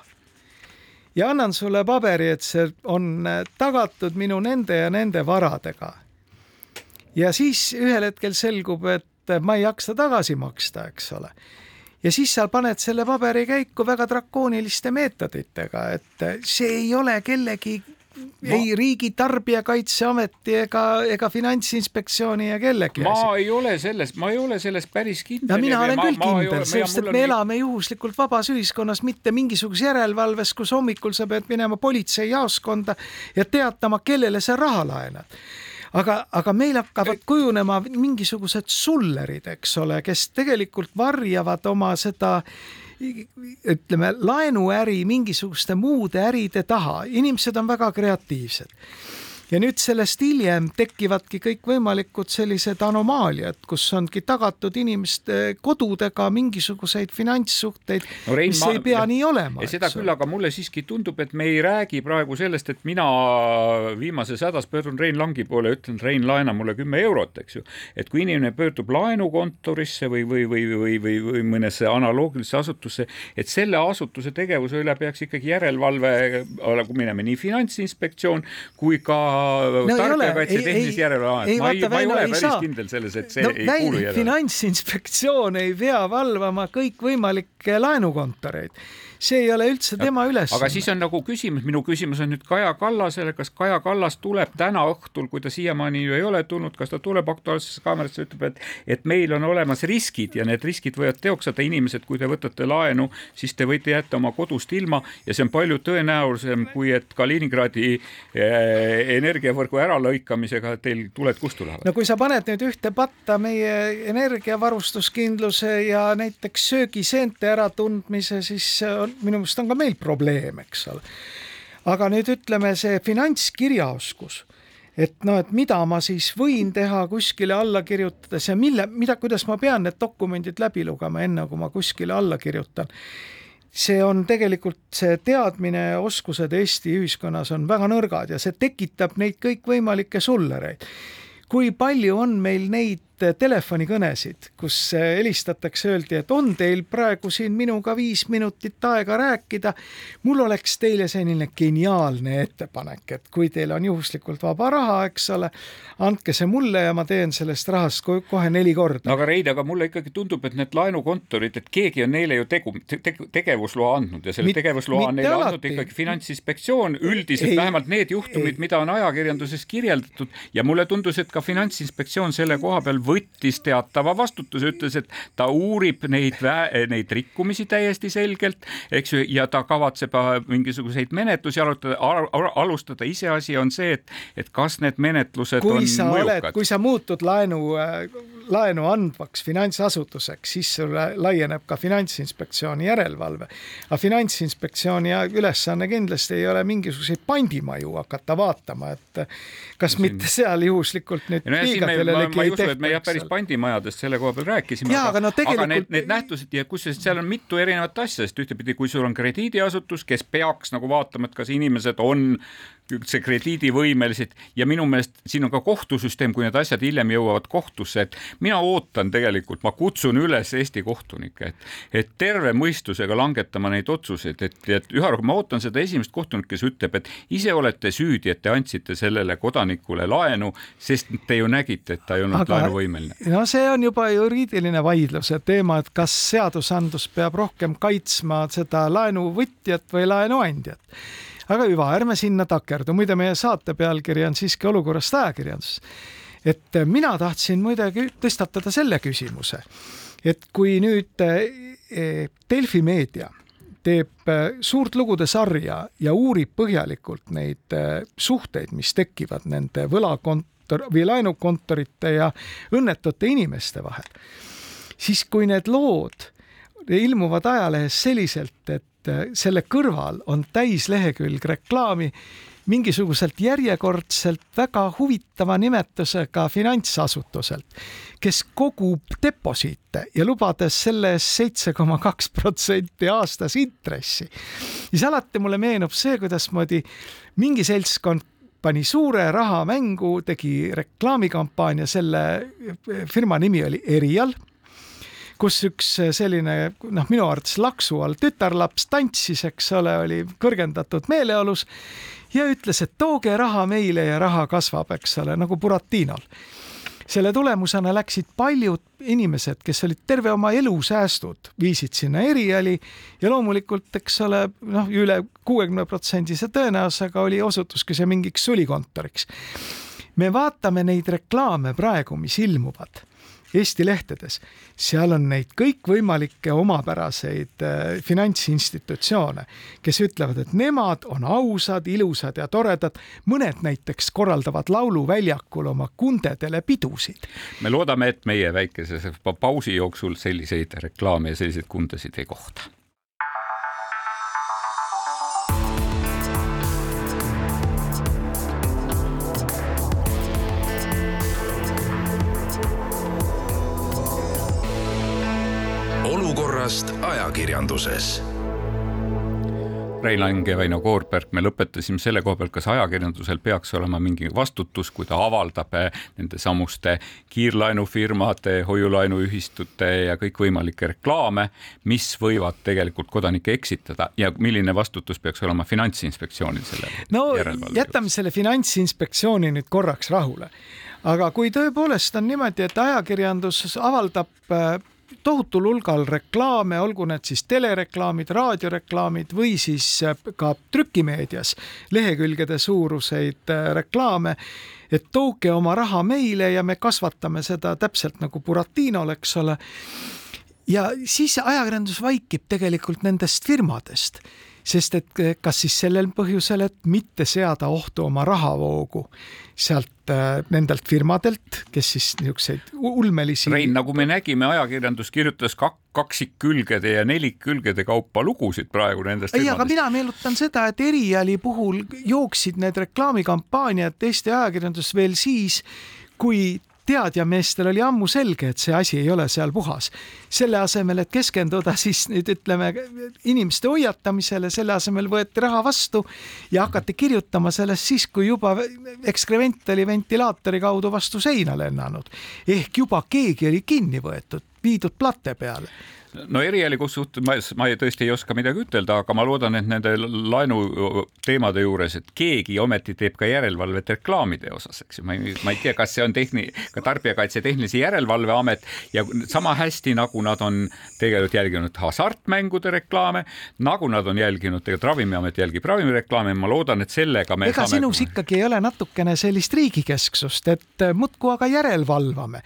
S2: ja annan sulle paberi, et see on tagatud minu nende ja nende varadega. ja siis ühel hetkel selgub, et ma ei jaksa tagasi maksta, eks ole ja siis sa paned selle paberi käiku väga drakooniliste meetoditega, et see ei ole kellegi. Ei riigi Tarbijakaitseameti ega, ega Finantsinspektsiooni ja kellegi
S1: ma asi. ei ole selles, ma ei ole selles päris kindel.
S2: no mina olen ma, küll kindel, sest et me nii... elame juhuslikult vabas ühiskonnas, mitte mingisuguses järelevalves, kus hommikul sa pead minema politseijaoskonda ja teatama, kellele sa raha laenad aga, aga meil hakkavad kujunema mingisugused sullerid, eks ole, kes tegelikult varjavad oma seda ütleme, laenuäri mingisuguste muude äride taha, inimesed on väga kreatiivsed ja nüüd sellest hiljem tekivadki kõikvõimalikud sellised anomaaliad, kus ongi tagatud inimeste kodudega mingisuguseid finantssuhteid no,, mis ma, ei pea nii olema.
S1: seda küll, aga mulle siiski tundub, et me ei räägi praegu sellest, et mina viimases hädas pöördun Rein Langi poole ütlen, Rein, laena mulle kümme eurot, eks ju. et kui inimene pöördub laenukontorisse või, või, või, või, või, või mõnesse analoogilisse asutusse, et selle asutuse tegevuse üle peaks ikkagi järelevalve minema nii Finantsinspektsioon kui ka no, tarbijakaitse tehnilise järelevalve, ma ei, ma ei ole ei päris saa. kindel selles, et see no, ei kuulu järele.
S2: finantsinspektsioon ei pea valvama kõikvõimalikke laenukontoreid see ei ole üldse tema ülesanne.
S1: aga siis on nagu küsimus, minu küsimus on nüüd Kaja Kallasele, kas Kaja Kallas tuleb täna õhtul, kui ta siiamaani ju ei ole tulnud, kas ta tuleb Aktuaalsesse kaamerasse, ütleb, et, et meil on olemas riskid ja need riskid võivad teoks saada, inimesed, kui te võtate laenu, siis te võite jätta oma kodust ilma ja see on palju tõenäolisem, kui et Kaliningradi eh, energiavõrgu äralõikamisega teil tuled kustu lähevad.
S2: no kui sa paned nüüd ühte patta meie energiavarustuskindluse ja näiteks söögiseente äratundmise, siis on, minu meelest on ka meil probleem, eks ole. aga nüüd ütleme, see finantskirjaoskus, et noh, et mida ma siis võin teha kuskile alla kirjutades ja mille, mida, kuidas ma pean need dokumendid läbi lugema, enne kui ma kuskile alla kirjutan see on tegelikult see teadmine, oskused Eesti ühiskonnas on väga nõrgad ja see tekitab neid kõikvõimalikke sullereid. kui palju on meil neid telefonikõnesid, kus helistatakse, öeldi, et on teil praegu siin minuga viis minutit aega rääkida. mul oleks teile selline geniaalne ettepanek, et kui teil on juhuslikult vaba raha, eks ole, andke see mulle ja ma teen sellest rahast kohe neli korda.
S1: no aga Rein, aga mulle ikkagi tundub, et need laenukontorid, et keegi on neile ju tegu te, te, tegevusloa andnud ja selle Mit, tegevusloa on neile alati. andnud ikkagi Finantsinspektsioon, üldiselt vähemalt need juhtumid, mida on ajakirjanduses kirjeldatud ja mulle tundus, et ka Finantsinspektsioon selle koha peal võttis teatava vastutuse, ütles, et ta uurib neid, neid rikkumisi täiesti selgelt, eks ju, ja ta kavatseb äh, mingisuguseid menetlusi arutada, alustada, iseasi on see, et, et kas need menetlused kui on mõjukad.
S2: kui sa muutud laenu, äh, laenu andvaks finantsasutuseks, siis sulle laieneb ka Finantsinspektsiooni järelevalve. aga Finantsinspektsiooni ülesanne kindlasti ei ole mingisuguseid pandimaju hakata vaatama, et kas siin... mitte seal juhuslikult nüüd
S1: no, liiga kellelegi ei tehta. me jah, päris pandimajadest selle koha peal rääkisime.
S2: aga, aga, no, tegelikult...
S1: aga need, need nähtused ja kusjuures seal on mitu erinevat asja, sest ühtepidi, kui sul on krediidiasutus, kes peaks nagu vaatama, et kas inimesed on üldse krediidivõimelised ja minu meelest siin on ka kohtusüsteem, kui need asjad hiljem jõuavad kohtusse, et mina ootan tegelikult, ma kutsun üles Eesti kohtunikke, et, et terve mõistusega langetama neid otsuseid, et, et üha rohkem, ma ootan seda esimest kohtunikku, kes ütleb, et ise olete süüdi, et te andsite sellele kodanikule laenu, sest te ju nägite, et ta ei olnud Aga, laenuvõimeline.
S2: no see on juba juriidiline vaidluse teema, et kas seadusandlus peab rohkem kaitsma seda laenuvõtjat või laenuandjat aga hüva, ärme sinna takerdu, muide meie saate pealkiri on siiski olukorrast ajakirjandus. et äh, mina tahtsin muidugi tõstatada selle küsimuse, et kui nüüd äh, Delfi meedia teeb suurt lugude sarja ja uurib põhjalikult neid suhteid, mis tekivad nende võlakontor või laenukontorite ja õnnetute inimeste vahel, siis kui need lood ilmuvad ajalehes selliselt, et selle kõrval on täislehekülg reklaami mingisuguselt järjekordselt väga huvitava nimetusega finantsasutuselt, kes kogub deposiite ja lubades selle eest seitse koma kaks protsenti aastas intressi. siis alati mulle meenub see, kuidasmoodi mingi seltskond pani suure raha mängu, tegi reklaamikampaania, selle firma nimi oli Erial kus üks selline noh, minu arvates laksu all tütarlaps tantsis, eks ole, oli kõrgendatud meeleolus ja ütles, et tooge raha meile ja raha kasvab, eks ole, nagu Buratinol selle tulemusena läksid paljud inimesed, kes olid terve oma elu säästud, viisid sinna eriali ja loomulikult, eks ole, noh, üle kuuekümne protsendise tõenäosusega oli, osutuski see mingiks sulikontoriks. me vaatame neid reklaame praegu, mis ilmuvad Eesti lehtedes, seal on neid kõikvõimalikke omapäraseid äh, finantsinstitutsioone, kes ütlevad, et nemad on ausad, ilusad ja toredad. mõned näiteks korraldavad lauluväljakul oma kundedele pidusid.
S1: me loodame, et meie väikese pausi jooksul selliseid reklaame ja selliseid kundasid ei kohta
S3: olukorrast ajakirjanduses.
S1: Rein Lang ja Väino Koorberg, me lõpetasime selle koha pealt, kas ajakirjandusel peaks olema mingi vastutus, kui ta avaldab eh, nende samuste kiirlaenufirmade, hoiulaenuühistute ja kõikvõimalikke reklaame, mis võivad tegelikult kodanikke eksitada ja milline vastutus peaks olema Finantsinspektsioonil selle
S2: no jätame selle Finantsinspektsiooni nüüd korraks rahule aga kui tõepoolest on niimoodi, et ajakirjandus avaldab eh, tohutul hulgal reklaame, olgu need siis telereklaamid, raadioreklaamid või siis äh, ka trükimeedias lehekülgede suuruseid äh, reklaame, et tooge oma raha meile ja me kasvatame seda täpselt nagu Buratinol, eks ole. ja siis ajakirjandus vaikib tegelikult nendest firmadest sest et eh, kas siis sellel põhjusel, et mitte seada ohtu oma rahavoogu sealt äh, nendelt firmadelt, kes siis niisuguseid ulmelisi.
S1: Rein, nagu me nägime, ajakirjandus kirjutas kak-, kaksikkülgede ja nelikkülgede kaupa lugusid praegu nendest.
S2: ei, aga mina meenutan seda, et Eriali puhul jooksid need reklaamikampaaniad Eesti ajakirjanduses veel siis, kui teadjameestel oli ammu selge, et see asi ei ole seal puhas. selle asemel, et keskenduda siis nüüd ütleme inimeste hoiatamisele, selle asemel võeti raha vastu ja hakati kirjutama sellest siis, kui juba ekskrement oli ventilaatori kaudu vastu seina lennanud. ehk juba keegi oli kinni võetud, viidud plate peale
S1: no erialikus suhtes ma, ma ei, tõesti ei oska midagi ütelda, aga ma loodan, et nende laenu teemade juures, et keegi ometi teeb ka järelevalvet reklaamide osas, eks ju, ma ei, ma ei tea, kas see on tehni-, ka Tarbijakaitse Tehnilise Järelevalve Amet ja sama hästi nagu nad on tegelikult jälginud hasartmängude reklaame, nagu nad on jälginud, tegelikult Ravimiamet jälgib ravimireklaame, ma loodan, et sellega me
S2: ega saame... sinus ikkagi ei ole natukene sellist riigikesksust, et muudkui aga järelevalvame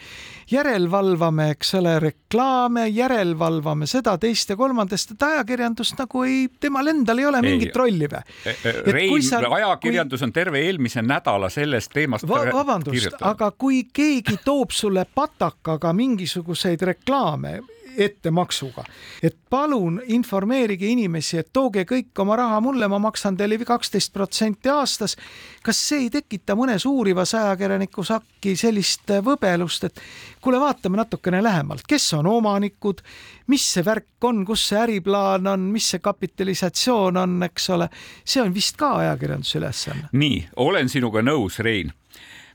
S2: järelevalvame, eks ole, reklaame, järelevalvame seda, teist ja kolmandast, et ajakirjandust nagu ei, temal endal ei ole ei, mingit rolli või?
S1: E, e, Rein, ajakirjandus kui... on terve eelmise nädala sellest teemast
S2: Va. vabandust, aga kui keegi toob sulle patakaga mingisuguseid reklaame ettemaksuga. et palun informeerige inimesi, et tooge kõik oma raha mulle, ma maksan teile kaksteist protsenti aastas. kas see ei tekita mõnes uurivas ajakirjanikus äkki sellist võbelust, et kuule, vaatame natukene lähemalt, kes on omanikud, mis see värk on, kus see äriplaan on, mis see kapitalisatsioon on, eks ole, see on vist ka ajakirjanduse ülesanne.
S1: nii, olen sinuga nõus, Rein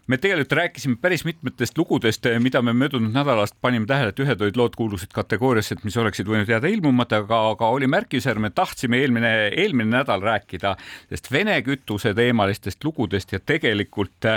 S1: me tegelikult rääkisime päris mitmetest lugudest, mida me möödunud nädalast panime tähele, et ühed olid lood kuulusid kategooriasse, et mis oleksid võinud jääda ilmumata, aga, aga oli märkimisväärne, me tahtsime eelmine, eelmine nädal rääkida sellest Vene kütuse teemalistest lugudest ja tegelikult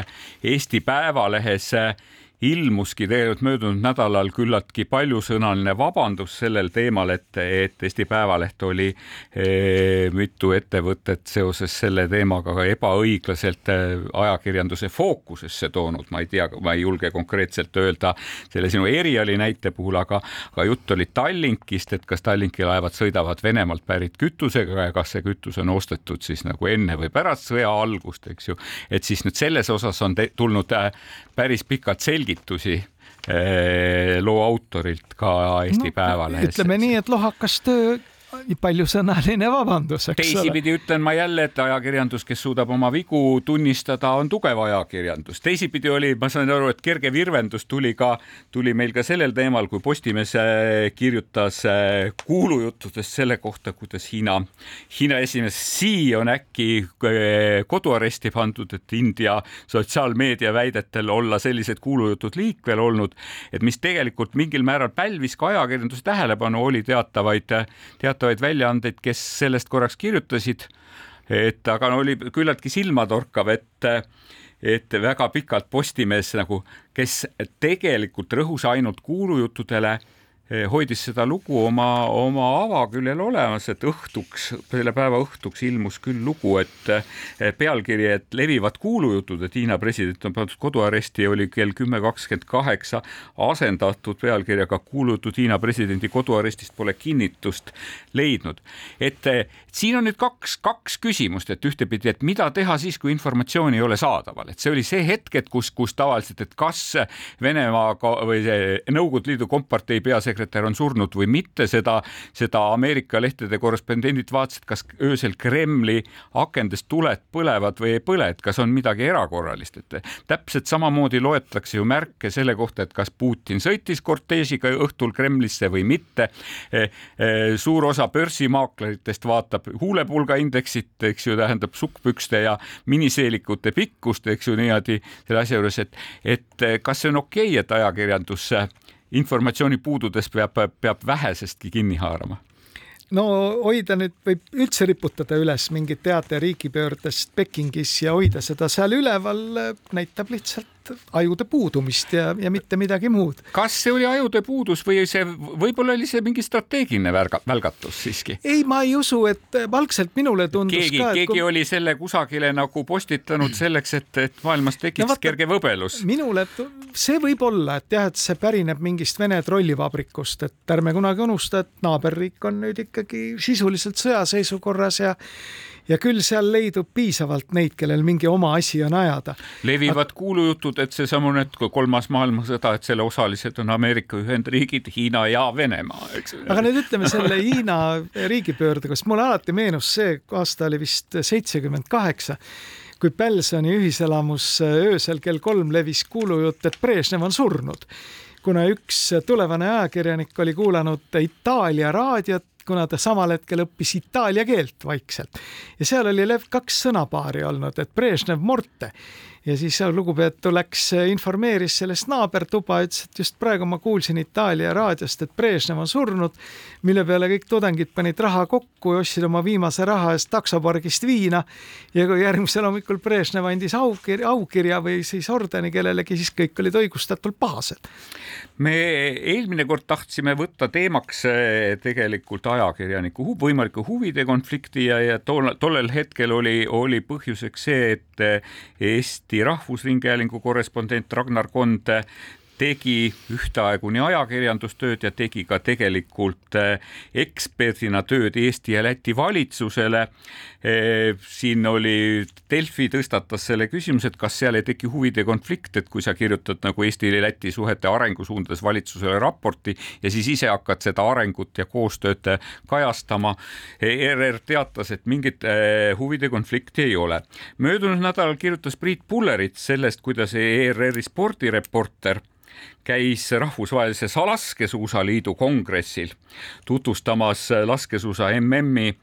S1: Eesti Päevalehes äh, ilmuski tegelikult möödunud nädalal küllaltki paljusõnaline vabandus sellel teemal, et, et Eesti Päevaleht oli e, mitu ettevõtet seoses selle teemaga ka ebaõiglaselt eh, ajakirjanduse fookusesse toonud, ma ei tea, ma ei julge konkreetselt öelda selle sinu eriali näite puhul, aga, aga jutt oli Tallinkist, et kas Tallinki laevad sõidavad Venemaalt pärit kütusega ja kas see kütus on ostetud siis nagu enne või pärast sõja algust, eks ju, et siis nüüd selles osas on tulnud eh, päris pikalt selgitusi eh, loo autorilt ka Eesti no, Päevalehes.
S2: ütleme nii, et lohakas töö paljusõnaline vabandus, eks
S1: ole. teisipidi ütlen ma jälle, et ajakirjandus, kes suudab oma vigu tunnistada, on tugev ajakirjandus. teisipidi oli, ma sain aru, et kerge virvendus tuli ka, tuli meil ka sellel teemal, kui Postimees äh, kirjutas äh, kuulujuttudest selle kohta, kuidas Hiina, Hiina esimees Xi on äkki äh, koduaresti pandud, et India sotsiaalmeedia väidetel olla sellised kuulujutud liikvel olnud, et mis tegelikult mingil määral pälvis ka ajakirjanduse tähelepanu, oli teatavaid, teatavaid teatavaid väljaandeid, kes sellest korraks kirjutasid. et aga no oli küllaltki silmatorkav, et et väga pikalt Postimees nagu, kes tegelikult rõhus ainult kuulujuttudele hoidis seda lugu oma, oma avaküljel olemas, et õhtuks, selle päeva õhtuks ilmus küll lugu, et pealkiri, et levivad kuulujutud, et Hiina president on pandud koduaresti, oli kell kümme kakskümmend kaheksa asendatud pealkirjaga kuulujutud Hiina presidendi koduarestist pole kinnitust leidnud. et siin on nüüd kaks, kaks küsimust, et ühtepidi, et mida teha siis, kui informatsiooni ei ole saadaval, et see oli see hetk, et kus, kus tavaliselt, et kas Venemaa või see Nõukogude Liidu kompartei peasekretär peasekretär on surnud või mitte, seda, seda Ameerika lehtede korrespondendid vaatasid, kas öösel Kremli akendest tuled põlevad või ei põle, et kas on midagi erakorralist, et täpselt samamoodi loetakse ju märke selle kohta, et kas Putin sõitis korteesiga õhtul Kremlisse või mitte. E, e, suur osa börsimaakleritest vaatab huulepulga indeksit, eks ju, tähendab sukkpükste ja miniseelikute pikkust, eks ju, niimoodi selle asja juures, et, et kas see on okei okay,, et ajakirjandus informatsiooni puududes peab, peab vähesestki kinni haarama?
S2: No hoida nüüd võib üldse riputada üles mingit teate riigipöördest Pekingis ja hoida seda seal üleval, näitab lihtsalt ajude puudumist ja, ja mitte midagi muud.
S1: kas see oli ajude puudus või see, võib-olla oli see mingi strateegiline värga, välgatus siiski?
S2: ei, ma ei usu, et algselt minule tundus
S1: keegi, ka, et keegi kui... oli selle kusagile nagu postitanud selleks, et, et maailmas tekiks no, vaata, kerge võbelus.
S2: minule, see võib olla, et jah, et see pärineb mingist Vene trollivabrikust, et ärme kunagi unusta, et naaberriik on nüüd ikkagi sisuliselt sõjaseisukorras ja ja küll seal leidub piisavalt neid, kellel mingi oma asi on ajada.
S1: levivad Aga... kuulujutud, et seesamune kolmas maailmasõda, et selle osalised on Ameerika Ühendriigid, Hiina ja Venemaa, eks.
S2: aga nüüd ütleme selle Hiina riigipöördega, sest mulle alati meenus see, aasta oli vist seitsekümmend kaheksa kui Pelsoni ühiselamus öösel kell kolm levis kuulujutt, et Brežnev on surnud. Kuna üks tulevane ajakirjanik oli kuulanud Itaalia raadiot kuna ta samal hetkel õppis itaalia keelt vaikselt. Ja seal oli kaks sõnapaari olnud, et Brežnev morte ja siis lugupeetu läks, informeeris sellest naabertuba, ütles, et just praegu ma kuulsin Itaalia raadiost, et Brežnev on surnud, mille peale kõik tudengid panid raha kokku ja ostsid oma viimase raha eest taksopargist viina. ja kui järgmisel hommikul Brežnev andis aukirja, aukirja või siis ordeni kellelegi, siis kõik olid õigustatult pahased.
S1: me eelmine kord tahtsime võtta teemaks eh, tegelikult ajakirjaniku hu võimaliku huvide konflikti ja, ja tol, tollel hetkel oli, oli põhjuseks see, et Eesti Eesti Rahvusringhäälingu korrespondent Ragnar Kond tegi ühtaegu nii ajakirjandustööd ja tegi ka tegelikult eh, eksperdina tööd Eesti ja Läti valitsusele. Eh, siin oli, Delfi tõstatas selle küsimuse, et kas seal ei teki huvide konflikt, et kui sa kirjutad nagu Eesti ja Läti suhete arengusuundades valitsusele raporti ja siis ise hakkad seda arengut ja koostööd kajastama. ERR teatas, et mingit eh, huvide konflikti ei ole. möödunud nädalal kirjutas Priit Pullerits sellest, kuidas ERR-i spordireporter käis rahvusvahelises laskesuusaliidu kongressil tutvustamas laskesuusa MM-i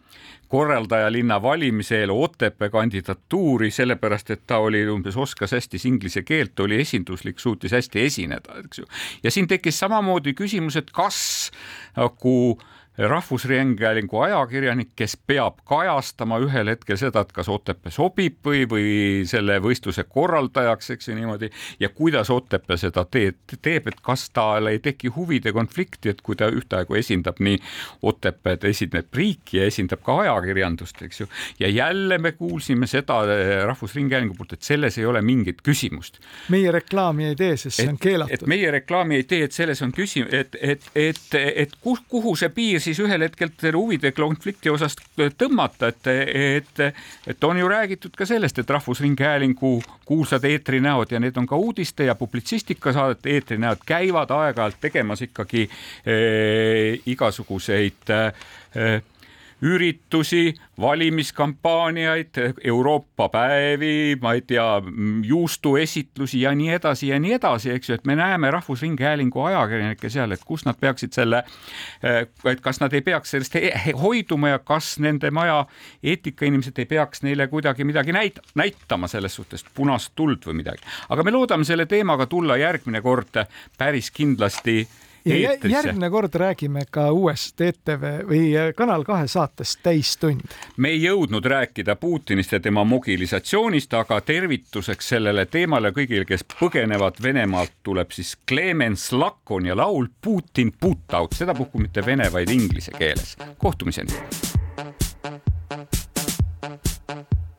S1: korraldajalinna valimise eel Otepää kandidatuuri, sellepärast et ta oli umbes, oskas hästi inglise keelt, oli esinduslik, suutis hästi esineda, eks ju. ja siin tekkis samamoodi küsimus, et kas nagu äh, rahvusringhäälingu ajakirjanik, kes peab kajastama ühel hetkel seda, et kas Otepää sobib või, või selle võistluse korraldajaks, eks ju niimoodi, ja kuidas Otepää seda teed, teeb, et kas tal ei teki huvide konflikti, et kui ta ühtaegu esindab nii Otepääd, esindab riiki ja esindab ka ajakirjandust, eks ju, ja jälle me kuulsime seda Rahvusringhäälingu poolt, et selles ei ole mingit küsimust.
S2: meie reklaami ei tee, sest see on keelatud.
S1: meie reklaami ei tee, et selles on küsimus, et, et, et, et, et kuhu see piir siis ühel hetkel selle huvide konflikti osast tõmmata, et, et, et on ju räägitud ka sellest, et Rahvusringhäälingu kuulsad eetrinäod ja need on ka uudiste ja publitsistikasaadete eetrinäod käivad aeg-ajalt tegemas ikkagi eh, igasuguseid eh,
S4: üritusi, valimiskampaaniaid, Euroopa päevi, ma ei tea, juustuesitlusi ja nii edasi ja nii edasi, eks ju, et me näeme Rahvusringhäälingu ajakirjanikke seal, et kus nad peaksid selle, et kas nad ei peaks sellest hoiduma ja kas nende maja eetikainimesed ei peaks neile kuidagi midagi näit-, näitama selles suhtes punast tuld või midagi. aga me loodame selle teemaga tulla järgmine kord päris kindlasti
S2: ja järgmine kord räägime ka uuest ETV või äh, Kanal kahe saatest Täistund.
S4: me ei jõudnud rääkida Putinist ja tema mobilisatsioonist, aga tervituseks sellele teemale kõigile, kes põgenevad Venemaalt, tuleb siis Clemens Lakon ja laul Putin put out, sedapuhku mitte vene, vaid inglise keeles. kohtumiseni.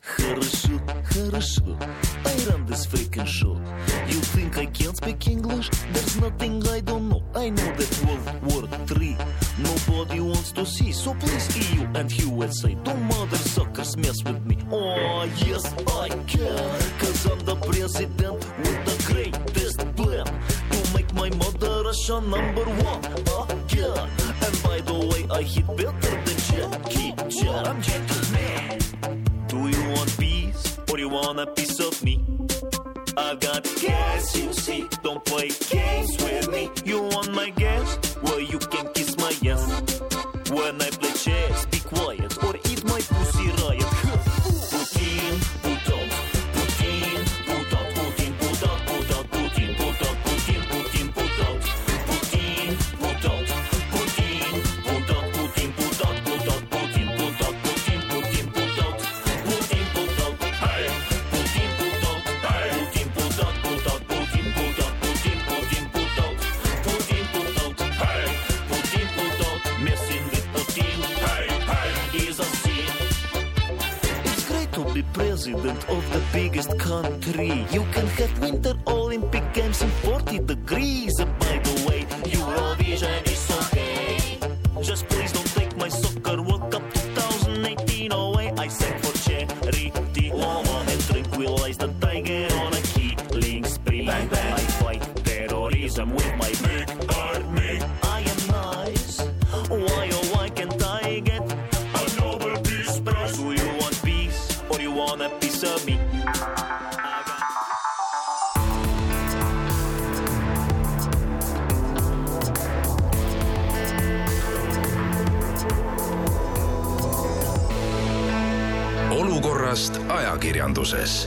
S4: Хорошо, хорошо. I run this freaking Speak English? There's nothing I don't know. I know that World War Three nobody wants to see. So please, EU and USA, don't mother suckers mess with me. Oh, yes, I can. Cause I'm the president with the greatest plan to make my mother Russia number one again. And by the way, I hit better than Jackie Chan. I'm gentleman. Do you want peace or you want a piece of me? I've got gas, you see. Don't play games with me. You want my gas? Well, you can kiss my ass. When I play biggest country. You can have Winter Olympic Games in
S3: olukorrast ajakirjanduses